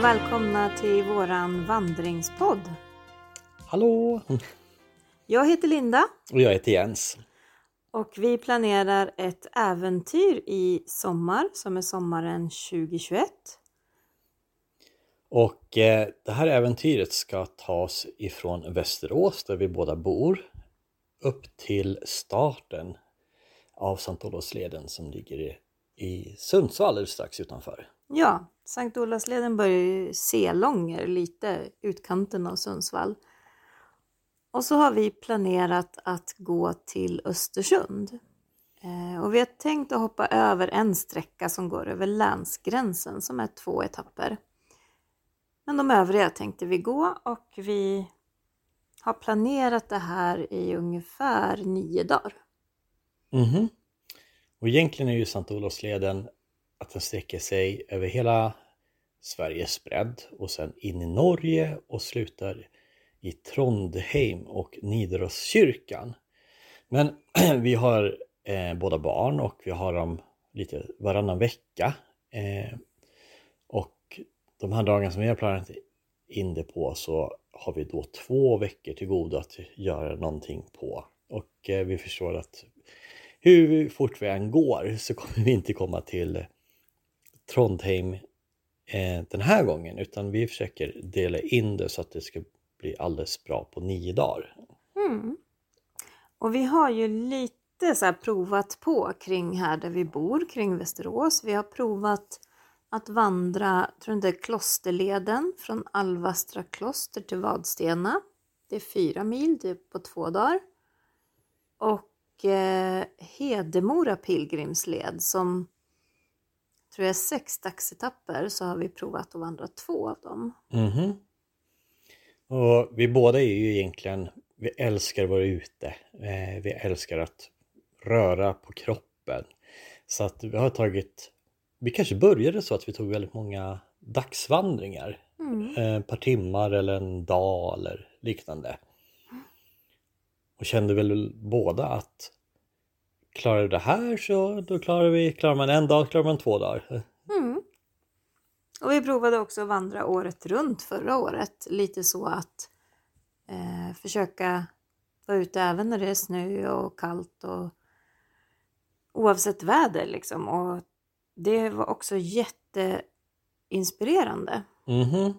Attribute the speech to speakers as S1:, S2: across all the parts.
S1: Och välkomna till våran vandringspodd.
S2: Hallå!
S1: Jag heter Linda
S2: Och jag heter Jens.
S1: och vi planerar ett äventyr i sommar som är sommaren 2021.
S2: Och eh, det här äventyret ska tas ifrån Västerås där vi båda bor upp till starten av Sankt Olofsleden som ligger i, i Sundsvall eller strax utanför.
S1: Ja, Sankt Olavsleden börjar ju Selånger, lite utkanten av Sundsvall. Och så har vi planerat att gå till Östersund. Eh, och vi har tänkt att hoppa över en sträcka som går över länsgränsen som är två etapper. Men de övriga tänkte vi gå och vi har planerat det här i ungefär nio dagar.
S2: Mhm. Och egentligen är ju Sankt Olofsleden att den sträcker sig över hela Sveriges bredd och sen in i Norge och slutar i Trondheim och Nidaroskyrkan. Men vi har eh, båda barn och vi har dem lite varannan vecka. Eh, och de här dagarna som vi har planerat in det på så har vi då två veckor till godo att göra någonting på. Och eh, vi förstår att hur fort vi än går så kommer vi inte komma till Trondheim eh, den här gången utan vi försöker dela in det så att det ska bli alldeles bra på nio dagar.
S1: Mm. Och vi har ju lite så här provat på kring här där vi bor, kring Västerås. Vi har provat att vandra, tror inte Klosterleden från Alvastra kloster till Vadstena. Det är fyra mil, det är på två dagar. Och eh, Hedemora pilgrimsled som tror jag är sex dagsetapper så har vi provat att vandra två av dem.
S2: Mhm. Och vi båda är ju egentligen, vi älskar att vara ute. Eh, vi älskar att röra på kroppen. Så att vi har tagit, vi kanske började så att vi tog väldigt många dagsvandringar.
S1: Mm.
S2: Eh, ett par timmar eller en dag eller liknande. Och kände väl båda att klarar du det här så då klarar vi, klarar man en dag klarar man två dagar.
S1: Mm. Och vi provade också att vandra året runt förra året. Lite så att eh, försöka vara ute även när det är snö och kallt och oavsett väder liksom. Och det var också jätteinspirerande.
S2: Mhm.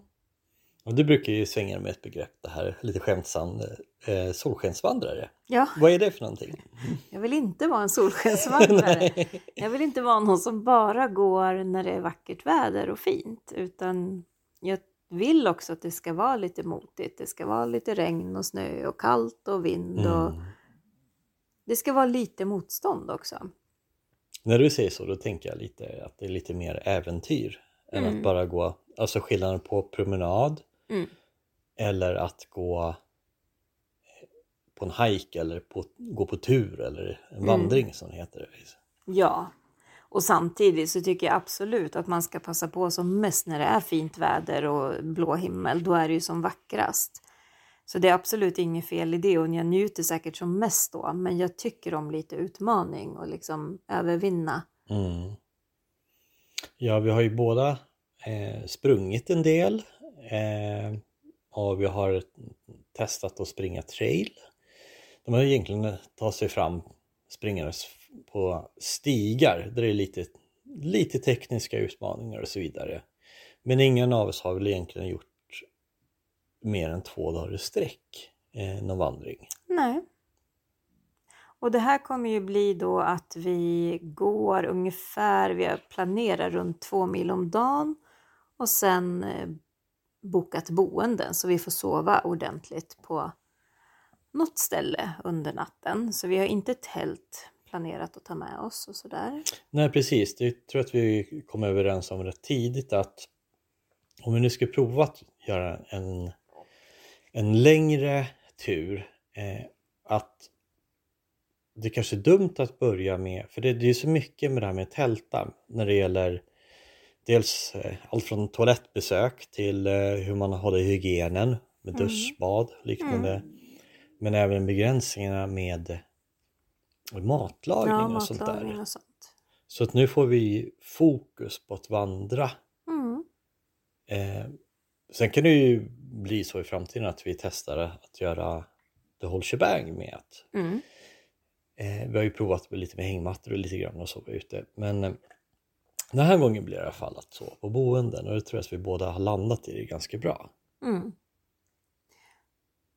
S2: Och du brukar ju svänga med ett begrepp det här lite skämtsamt eh, solskensvandrare.
S1: Ja,
S2: Vad är det för någonting?
S1: jag vill inte vara en solskensvandrare. Jag vill inte vara någon som bara går när det är vackert väder och fint. Utan jag vill också att det ska vara lite motigt. Det ska vara lite regn och snö och kallt och vind. Och
S2: Mm.
S1: det ska vara lite motstånd också.
S2: När du säger så då tänker jag lite att det är lite mer äventyr än
S1: Mm.
S2: att bara gå, alltså skillnaden på promenad
S1: Mm.
S2: eller att gå på en hike eller på, gå på tur eller en
S1: Mm.
S2: vandring som det heter.
S1: Ja, och samtidigt så tycker jag absolut att man ska passa på som mest när det är fint väder och blå himmel. Då är det ju som vackrast. Så det är absolut inget fel i det och jag njuter säkert som mest då. Men jag tycker om lite utmaning och liksom övervinna.
S2: Mm. Ja, vi har ju båda eh, sprungit en del Eh, och vi har testat att springa trail. De har egentligen tagit sig fram springandes på stigar där det är lite, lite tekniska utmaningar och så vidare. Men ingen av oss har väl egentligen gjort mer än två dagar i sträck eh, någon vandring.
S1: Nej. Och det här kommer ju bli då att vi går ungefär, vi planerar runt två mil om dagen och sen eh, bokat boenden så vi får sova ordentligt på något ställe under natten. Så vi har inte tält planerat att ta med oss och sådär.
S2: Nej precis, det tror jag att vi kom överens om rätt tidigt att om vi nu ska prova att göra en, en längre tur eh, att det kanske är dumt att börja med, för det, det är så mycket med det här med tälta när det gäller dels eh, allt från toalettbesök till eh, hur man håller hygienen med
S1: Mm.
S2: duschbad och liknande. Men även begränsningarna med matlagning
S1: Ja,
S2: och sånt där.
S1: och sånt.
S2: Så att nu får vi fokus på att vandra
S1: Mm.
S2: Eh, sen kan det ju bli så i framtiden att vi testar att göra the whole shebang med att
S1: Mm.
S2: eh, vi har ju provat lite med hängmattor och lite grann och sova ute men eh, den här gången blir det i alla fall att sova på boenden och det tror jag att vi båda har landat i det ganska bra.
S1: Mm.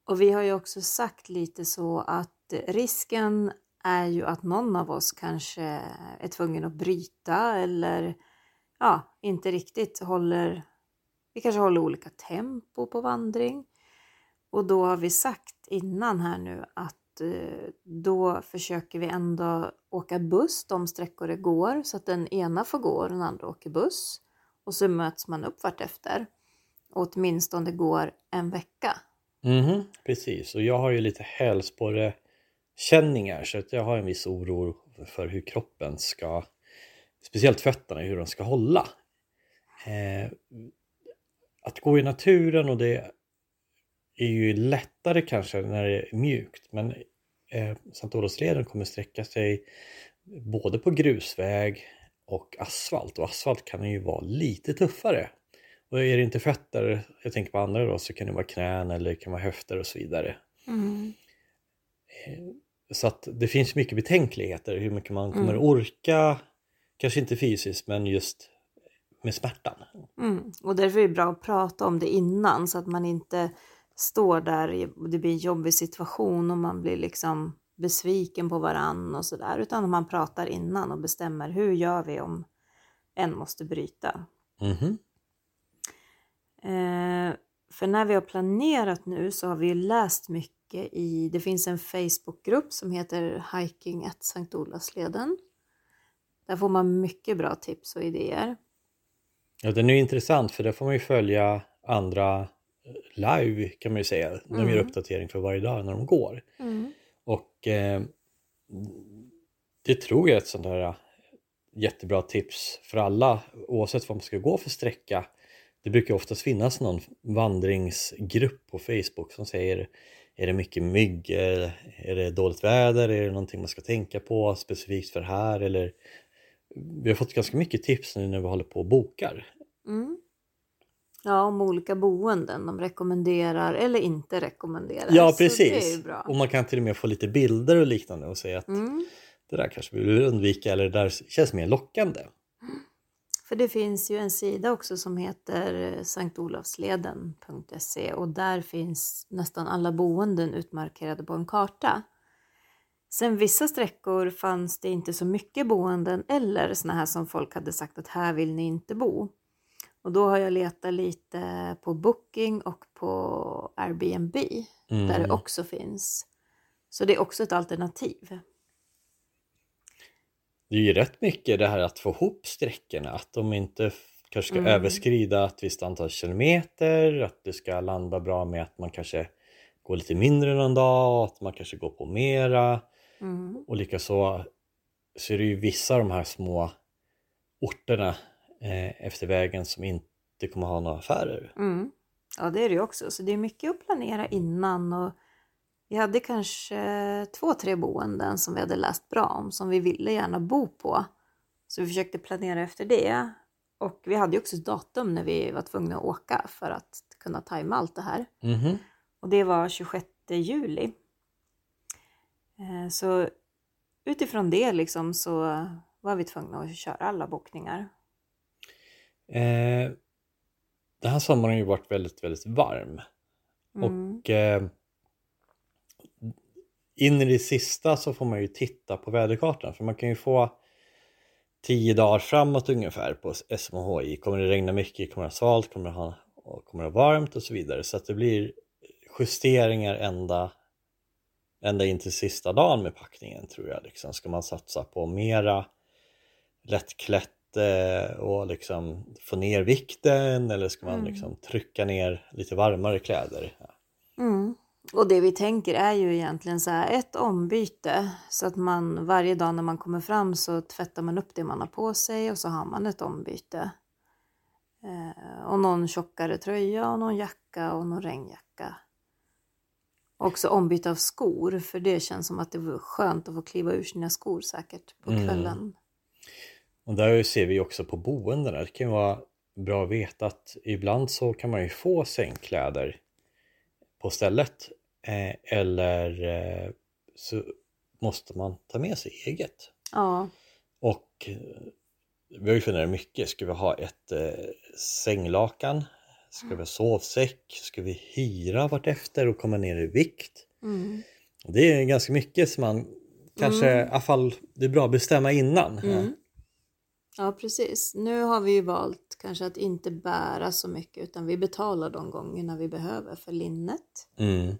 S1: Och vi har ju också sagt lite så att risken är ju att någon av oss kanske är tvungen att bryta eller ja, inte riktigt håller, vi kanske håller olika tempo på vandring. Och då har vi sagt innan här nu att Eh, då försöker vi ändå åka buss de sträckor det går så att den ena får gå och den andra åker buss. Och så möts man upp vartefter. Och åtminstone det går en vecka.
S2: Mhm, precis, och jag har ju lite hälsporre känningar så att jag har en viss oro för hur kroppen ska, speciellt fötterna, hur de ska hålla. Eh, att gå i naturen och det är ju lättare kanske när det är mjukt men eh, Sankt Olofsleden kommer sträcka sig både på grusväg och asfalt och asfalt kan ju vara lite tuffare. Och är det inte fötter, jag tänker på andra då, så kan det vara knän eller det kan vara höfter och så vidare. Eh, Så att det finns mycket betänkligheter hur mycket man kommer
S1: Mm.
S2: orka, kanske inte fysiskt men just med smärtan.
S1: Mm. Och därför är det bra att prata om det innan så att man inte står där och det blir en jobbig situation och man blir liksom besviken på varann och sådär. Utan man pratar innan och bestämmer hur gör vi om en måste bryta.
S2: Mhm.
S1: Eh, för när vi har planerat nu så har vi ju läst mycket i, det finns en Facebookgrupp som heter Hiking at Sankt Olofsleden. Där får man mycket bra tips och idéer.
S2: Ja, den är intressant för där får man ju följa andra live kan man ju säga. De gör
S1: Mm.
S2: uppdatering för varje dag när de går. Och eh, det tror jag är ett sånt där eh, jättebra tips för alla oavsett vad man ska gå för sträcka. Det brukar oftast finnas någon vandringsgrupp på Facebook som säger är det mycket mygg? Är är det dåligt väder? Är det någonting man ska tänka på specifikt för här? Eller vi har fått ganska mycket tips nu när vi håller på och bokar.
S1: Mm. Ja, om olika boenden de rekommenderar eller inte rekommenderar.
S2: Ja precis. Och man kan till och med få lite bilder och liknande och säga att
S1: Mm.
S2: det där kanske vi vill undvika eller det där känns mer lockande.
S1: För det finns ju en sida också som heter sanktolofsleden.se och där finns nästan alla boenden utmarkerade på en karta. Sen vissa sträckor fanns det inte så mycket boenden eller såna här som folk hade sagt att här vill ni inte bo. Och då har jag letat lite på Booking och på Airbnb där det
S2: Mm.
S1: också finns. Så det är också ett alternativ.
S2: Det är ju rätt mycket det här att få ihop sträckorna, att de inte kanske ska
S1: Mm.
S2: överskrida ett visst antal kilometer, att det ska landa bra med att man kanske går lite mindre någon dag, att man kanske går på mera.
S1: Mm.
S2: Och likaså så är det ju vissa av de här små orterna eh, efter vägen som inte kommer ha några affärer.
S1: Mm. Ja, det är det ju också. Så det är mycket att planera innan och vi hade kanske två, tre boenden som vi hade läst bra om som vi ville gärna bo på. Så vi försökte planera efter det. Och vi hade ju också ett datum när vi var tvungna att åka för att kunna tajma allt det här.
S2: Mhm.
S1: Och det var 26 juli. Eh, Så utifrån det liksom så var vi tvungna att köra alla bokningar.
S2: Eh, den här sommaren har ju varit väldigt, väldigt varm.
S1: Mm.
S2: Och eh, in i det sista så får man ju titta på väderkartan för man kan ju få tio dagar framåt ungefär på SMHI. Kommer det regna mycket? Kommer det vara svalt? Kommer det, ha, kommer det vara varmt? Och så vidare. Så att det blir justeringar ända, ända in till sista dagen med packningen tror jag. Liksom. Ska man satsa på mera lättklätt och liksom få ner vikten eller ska man
S1: Mm.
S2: liksom trycka ner lite varmare kläder?
S1: Mm. Och det vi tänker är ju egentligen så här ett ombyte så att man varje dag när man kommer fram så tvättar man upp det man har på sig och så har man ett ombyte. Eh, och någon tjockare tröja och någon jacka och någon regnjacka. Också ombyte av skor för det känns som att det var skönt att få kliva ur sina skor säkert på
S2: Mm. Och där ser vi också på boendena, det kan vara bra att veta att ibland så kan man ju få sängkläder på stället eh, eller eh, så måste man ta med sig eget.
S1: Ja.
S2: Och eh, vi har ju funderat mycket, ska vi ha ett eh, sänglakan? Ska vi ha sovsäck? Ska vi hyra vartefter och komma ner i vikt?
S1: Mm.
S2: Det är ganska mycket som man kanske,
S1: Mm.
S2: i alla fall, det är bra att bestämma innan.
S1: Mm. Ja, precis. Nu har vi ju valt kanske att inte bära så mycket utan vi betalar de gångerna vi behöver för linnet.
S2: Mm.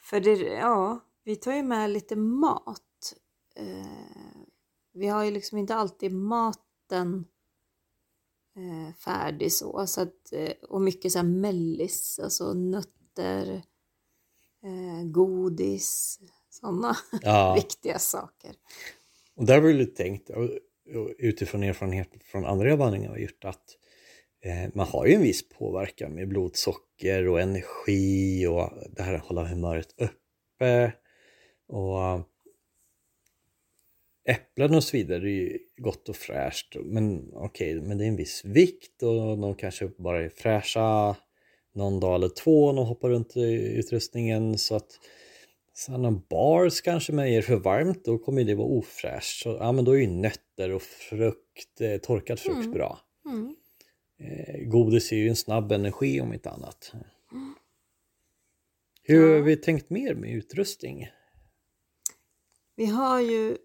S1: För det, ja, vi tar ju med lite mat. Eh, vi har ju liksom inte alltid maten eh, färdig så. så att, eh, och mycket så här mellis, alltså nötter, eh, godis, sådana
S2: Ja.
S1: viktiga saker.
S2: Och där var det lite tänkt, utifrån erfarenhet från andra vandringar av har gjort, att eh, man har ju en viss påverkan med blodsocker och energi och det här att hålla humöret uppe. Och äpplen och så vidare är ju gott och fräscht. Men okej, men det är en viss vikt och de kanske bara är fräscha någon dag eller två och de hoppar runt i utrustningen så att sådana bars kanske med er för varmt, då kommer det vara ofräscht. Så, ja, men då är ju nötter och frukt, eh, torkad frukt
S1: Mm.
S2: bra.
S1: Mm.
S2: Eh, godis är ju en snabb energi om inte annat. Hur har
S1: Ja.
S2: vi tänkt mer med utrustning?
S1: Vi har ju,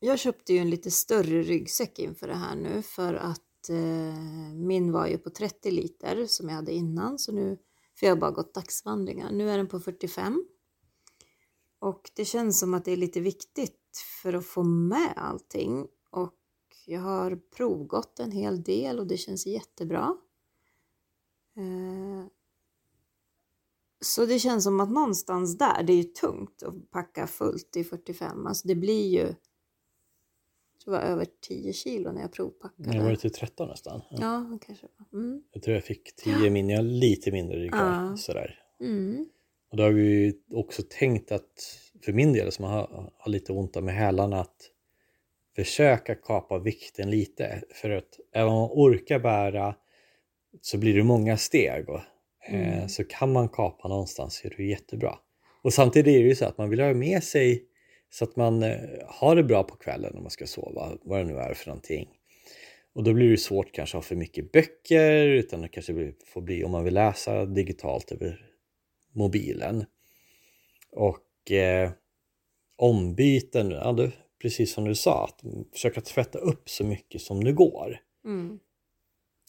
S1: jag köpte ju en lite större ryggsäck inför det här nu för att eh, min var ju på 30 liter som jag hade innan så nu, för jag har bara gått dagsvandringar, nu är den på 45. Och det känns som att det är lite viktigt för att få med allting och jag har provgått en hel del och det känns jättebra. Eh, så det känns som att någonstans där, det är ju tungt att packa fullt i 45. Alltså det blir ju, jag tror det var över 10 kilo när jag provpackade.
S2: Jag var till 13 nästan.
S1: Ja, det kanske var. Mm.
S2: Jag tror jag fick 10 min, jag lite mindre ryggar.
S1: Ja.
S2: Sådär.
S1: Mm.
S2: Och då har vi också tänkt att för min del som har, har lite ont med hälarna att försöka kapa vikten lite. För att även om man orkar bära så blir det många steg. Och, eh,
S1: Mm.
S2: så kan man kapa någonstans så är det jättebra. Och samtidigt är det ju så att man vill ha med sig så att man eh, har det bra på kvällen när man ska sova, vad det nu är för någonting. Och då blir det svårt kanske att ha för mycket böcker utan det kanske blir- får bli om man vill läsa digitalt över mobilen. Och eh, ombyten, ja, det, precis som du sa, att försöka tvätta upp så mycket som det går.
S1: Mm.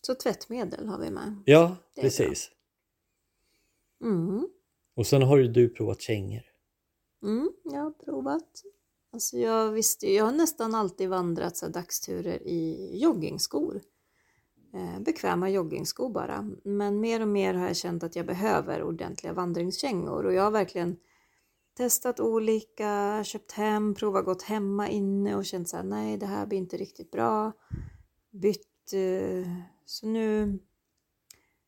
S1: Så tvättmedel har vi med.
S2: Ja, precis.
S1: Mm.
S2: Och sen har ju du provat kängor.
S1: Mm, jag har provat. Alltså jag visste jag har nästan alltid vandrat så dagsturer i joggingskor. Eh, bekväma joggingskor bara. Men mer och mer har jag känt att jag behöver ordentliga vandringskängor och jag har verkligen testat olika, köpt hem, provat gått hemma inne och känt så här, nej det här blir inte riktigt bra. Bytt, eh, så nu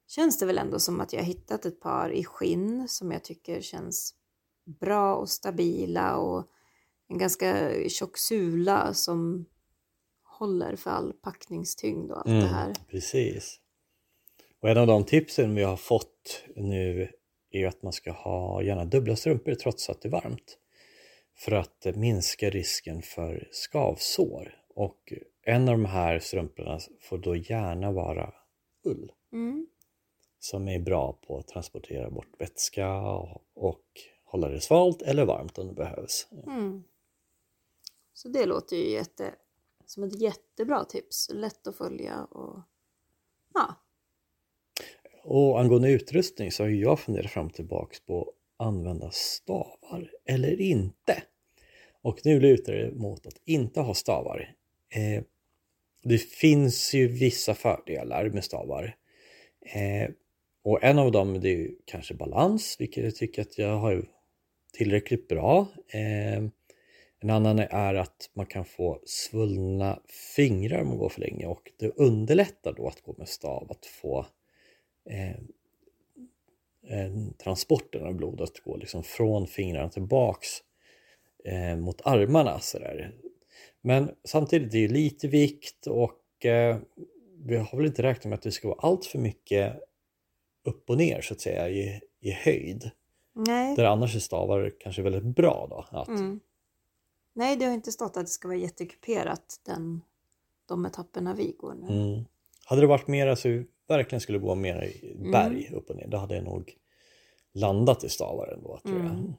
S1: känns det väl ändå som att jag har hittat ett par i skinn som jag tycker känns bra och stabila och en ganska tjock sula som håller för all packningstyngd och allt det här.
S2: Precis. Och en av de tipsen vi har fått nu är att man ska ha gärna dubbla strumpor trots att det är varmt. För att minska risken för skavsår. Och en av de här strumporna får då gärna vara ull.
S1: Mm.
S2: Som är bra på att transportera bort vätska och, och hålla det svalt eller varmt om det behövs.
S1: Mm. Så det låter ju jätte, som ett jättebra tips. Lätt att följa och ja.
S2: Och angående utrustning så har ju jag funderat fram och tillbaks på att använda stavar eller inte. Och nu lutar det mot att inte ha stavar. Eh, det finns ju vissa fördelar med stavar. Eh, och en av dem det är ju kanske balans, vilket jag tycker att jag har tillräckligt bra. Eh, en annan är att man kan få svullna fingrar om man går för länge och det underlättar då att gå med stav att få eh, transporten av blodet går liksom från fingrarna tillbaks eh, mot armarna. Så där. Men samtidigt är det ju lite vikt och eh, vi har väl inte räknat med att det ska vara allt för mycket upp och ner så att säga i, i höjd.
S1: Nej.
S2: Där annars är stavar kanske väldigt bra då. Att,
S1: Mm. Nej, det har inte stått att det ska vara jättekuperat den, de etapperna vi går nu.
S2: mm. Hade det varit mer så vi verkligen skulle gå mer i
S1: Mm.
S2: berg upp och ner, då hade jag nog landat i stavar ändå tror jag.
S1: Mm.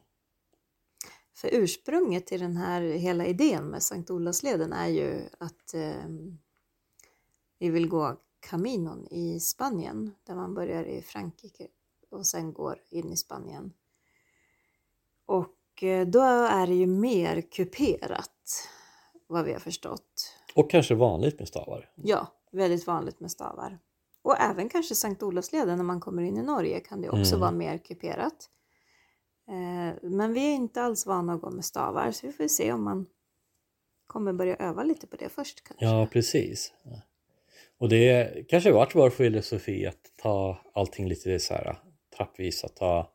S1: För ursprunget till den här hela idén med Sankt Olavsleden är ju att eh, vi vill gå Caminon i Spanien där man börjar i Frankrike och sen går in i Spanien. Och då är det ju mer kuperat vad vi har förstått.
S2: Och kanske vanligt med stavar.
S1: Ja, väldigt vanligt med stavar. Och även kanske Sankt Olavsleden när man kommer in i Norge kan det också
S2: Mm.
S1: vara mer kuperat. Eh, men vi är inte alls vana att gå med stavar så vi får se om man kommer börja öva lite på det först kanske.
S2: Ja, precis. Och det kanske varit vår filosofi att ta allting lite så här trappvis. Att ta,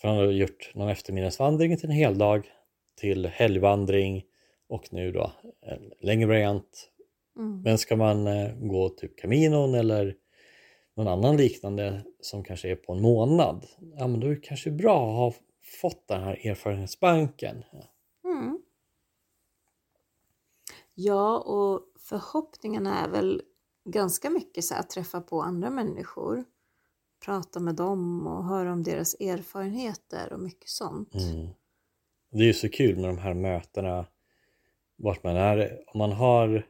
S2: för han har gjort någon eftermiddagsvandring till en hel dag till helgvandring och nu då en längre variant.
S1: Mm.
S2: Men ska man eh, gå typ Caminon eller någon annan liknande som kanske är på en månad, ja men då är det kanske bra att ha fått den här erfarenhetsbanken.
S1: Mm. Ja, och förhoppningarna är väl ganska mycket så att träffa på andra människor, prata med dem och höra om deras erfarenheter och mycket sånt.
S2: Mm. Det är ju så kul med de här mötena vart man är. Om man har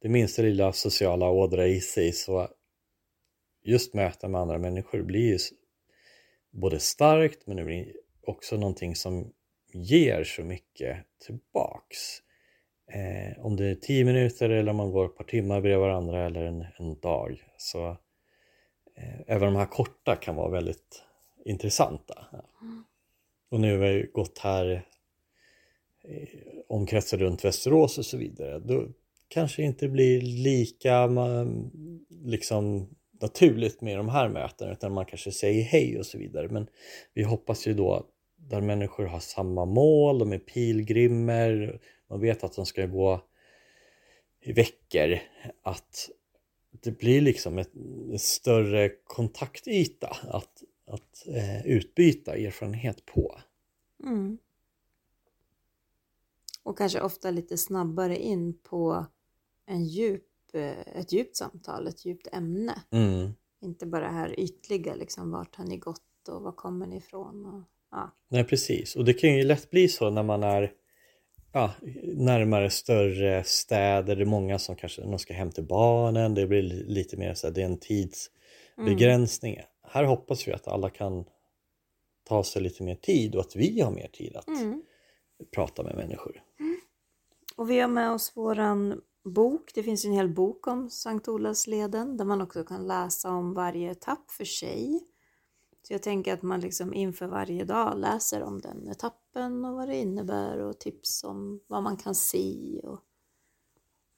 S2: det minsta lilla sociala ådra i sig så just möten med andra människor blir ju både starkt men det blir också någonting som ger så mycket tillbaks. Eh, om det är tio minuter eller om man går ett par timmar bredvid varandra eller en, en dag. Så Eh, även de här korta kan vara väldigt intressanta. Och nu har vi gått här eh, omkretsar runt Västerås och så vidare. Då kanske det inte blir lika eh, liksom naturligt med de här mötena utan man kanske säger hej och så vidare. Men vi hoppas ju då där människor har samma mål, de är pilgrimer, man vet att de ska gå i veckor, att det blir liksom ett, en större kontaktyta att, att eh, utbyta erfarenhet på.
S1: Mm. Och kanske ofta lite snabbare in på en djup, eh, ett djupt samtal, ett djupt ämne.
S2: Mm.
S1: Inte bara det här ytliga, liksom vart har ni gått och var kommer ni ifrån? Och, ja.
S2: Nej precis, och det kan ju lätt bli så när man är ja, närmare större städer, det är många som kanske de ska hem till barnen, det blir li- lite mer så här, det är en tidsbegränsning. Här hoppas vi att alla kan ta sig lite mer tid och att vi har mer tid att
S1: Mm.
S2: prata med människor.
S1: Och vi har med oss våran bok. Det finns en hel bok om Sankt Olavsleden där man också kan läsa om varje etapp för sig. Så jag tänker att man liksom inför varje dag läser om den etappen och vad det innebär och tips om vad man kan se. Och...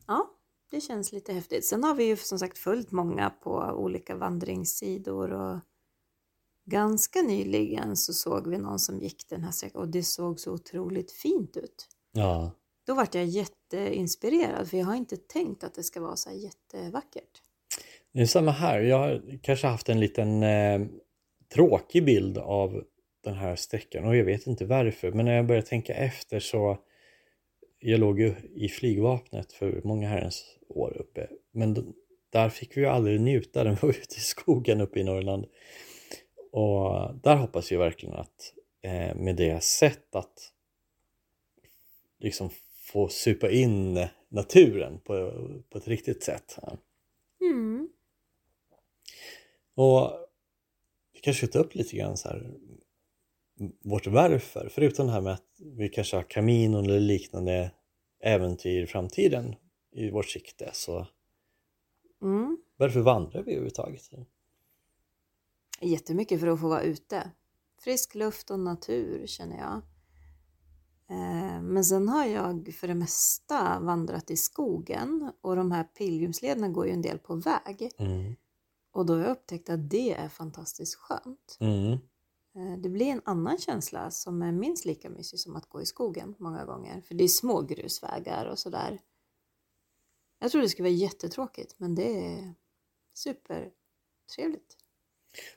S1: Ja, det känns lite häftigt. Sen har vi ju som sagt följt många på olika vandringssidor och ganska nyligen så såg vi någon som gick den här sträckan och det såg så otroligt fint ut.
S2: Ja,
S1: Då vart jag jätteinspirerad för jag har inte tänkt att det ska vara så här jättevackert.
S2: det är samma här. Jag har kanske haft en liten eh, tråkig bild av den här sträckan och jag vet inte varför. Men när jag började tänka efter så jag låg ju i flygvapnet för många herrens år uppe. Men där fick vi ju aldrig njuta, den var ute i skogen uppe i Norrland. Och där hoppas jag verkligen att eh, med det sätt att liksom få supa in naturen på, på ett riktigt sätt.
S1: Mm.
S2: Och kanske ta upp lite grann så här vårt varför, förutom det här med att vi kanske har kaminon eller liknande äventyr i framtiden i vårt sikte så
S1: Mm.
S2: varför vandrar vi överhuvudtaget?
S1: Jättemycket för att få vara ute. Frisk luft och natur känner jag. Eh, Men sen har jag för det mesta vandrat i skogen och de här pilgrimslederna går ju en del på väg.
S2: Mm.
S1: Och då har jag upptäckt att det är fantastiskt skönt.
S2: Mm.
S1: Eh, Det blir en annan känsla som är minst lika mysig som att gå i skogen många gånger. För det är små grusvägar och sådär. Jag tror det skulle vara jättetråkigt men det är, Supertrevligt.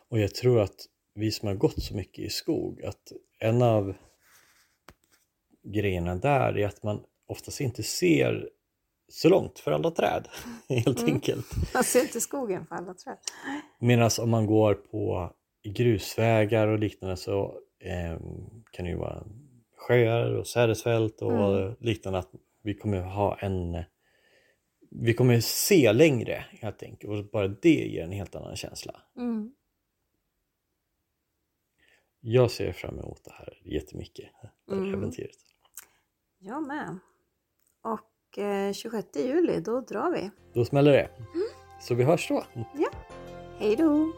S2: Och jag tror att vi som har gått så mycket i skog, att en av grejerna där är att man oftast inte ser så långt för alla träd, helt
S1: Mm.
S2: enkelt.
S1: Man ser inte skogen för alla träd.
S2: Medan om man går på grusvägar och liknande så eh, kan det ju vara sjöar och sädesfält och
S1: Mm.
S2: liknande att vi kommer ha en vi kommer se längre helt enkelt och bara det ger en helt annan känsla.
S1: Mm.
S2: Jag ser fram emot det här jättemycket, det här
S1: Mm.
S2: äventyret.
S1: Jag med. Och eh, 26 juli, då drar vi.
S2: Då smäller det. Så vi hörs då.
S1: Hej då!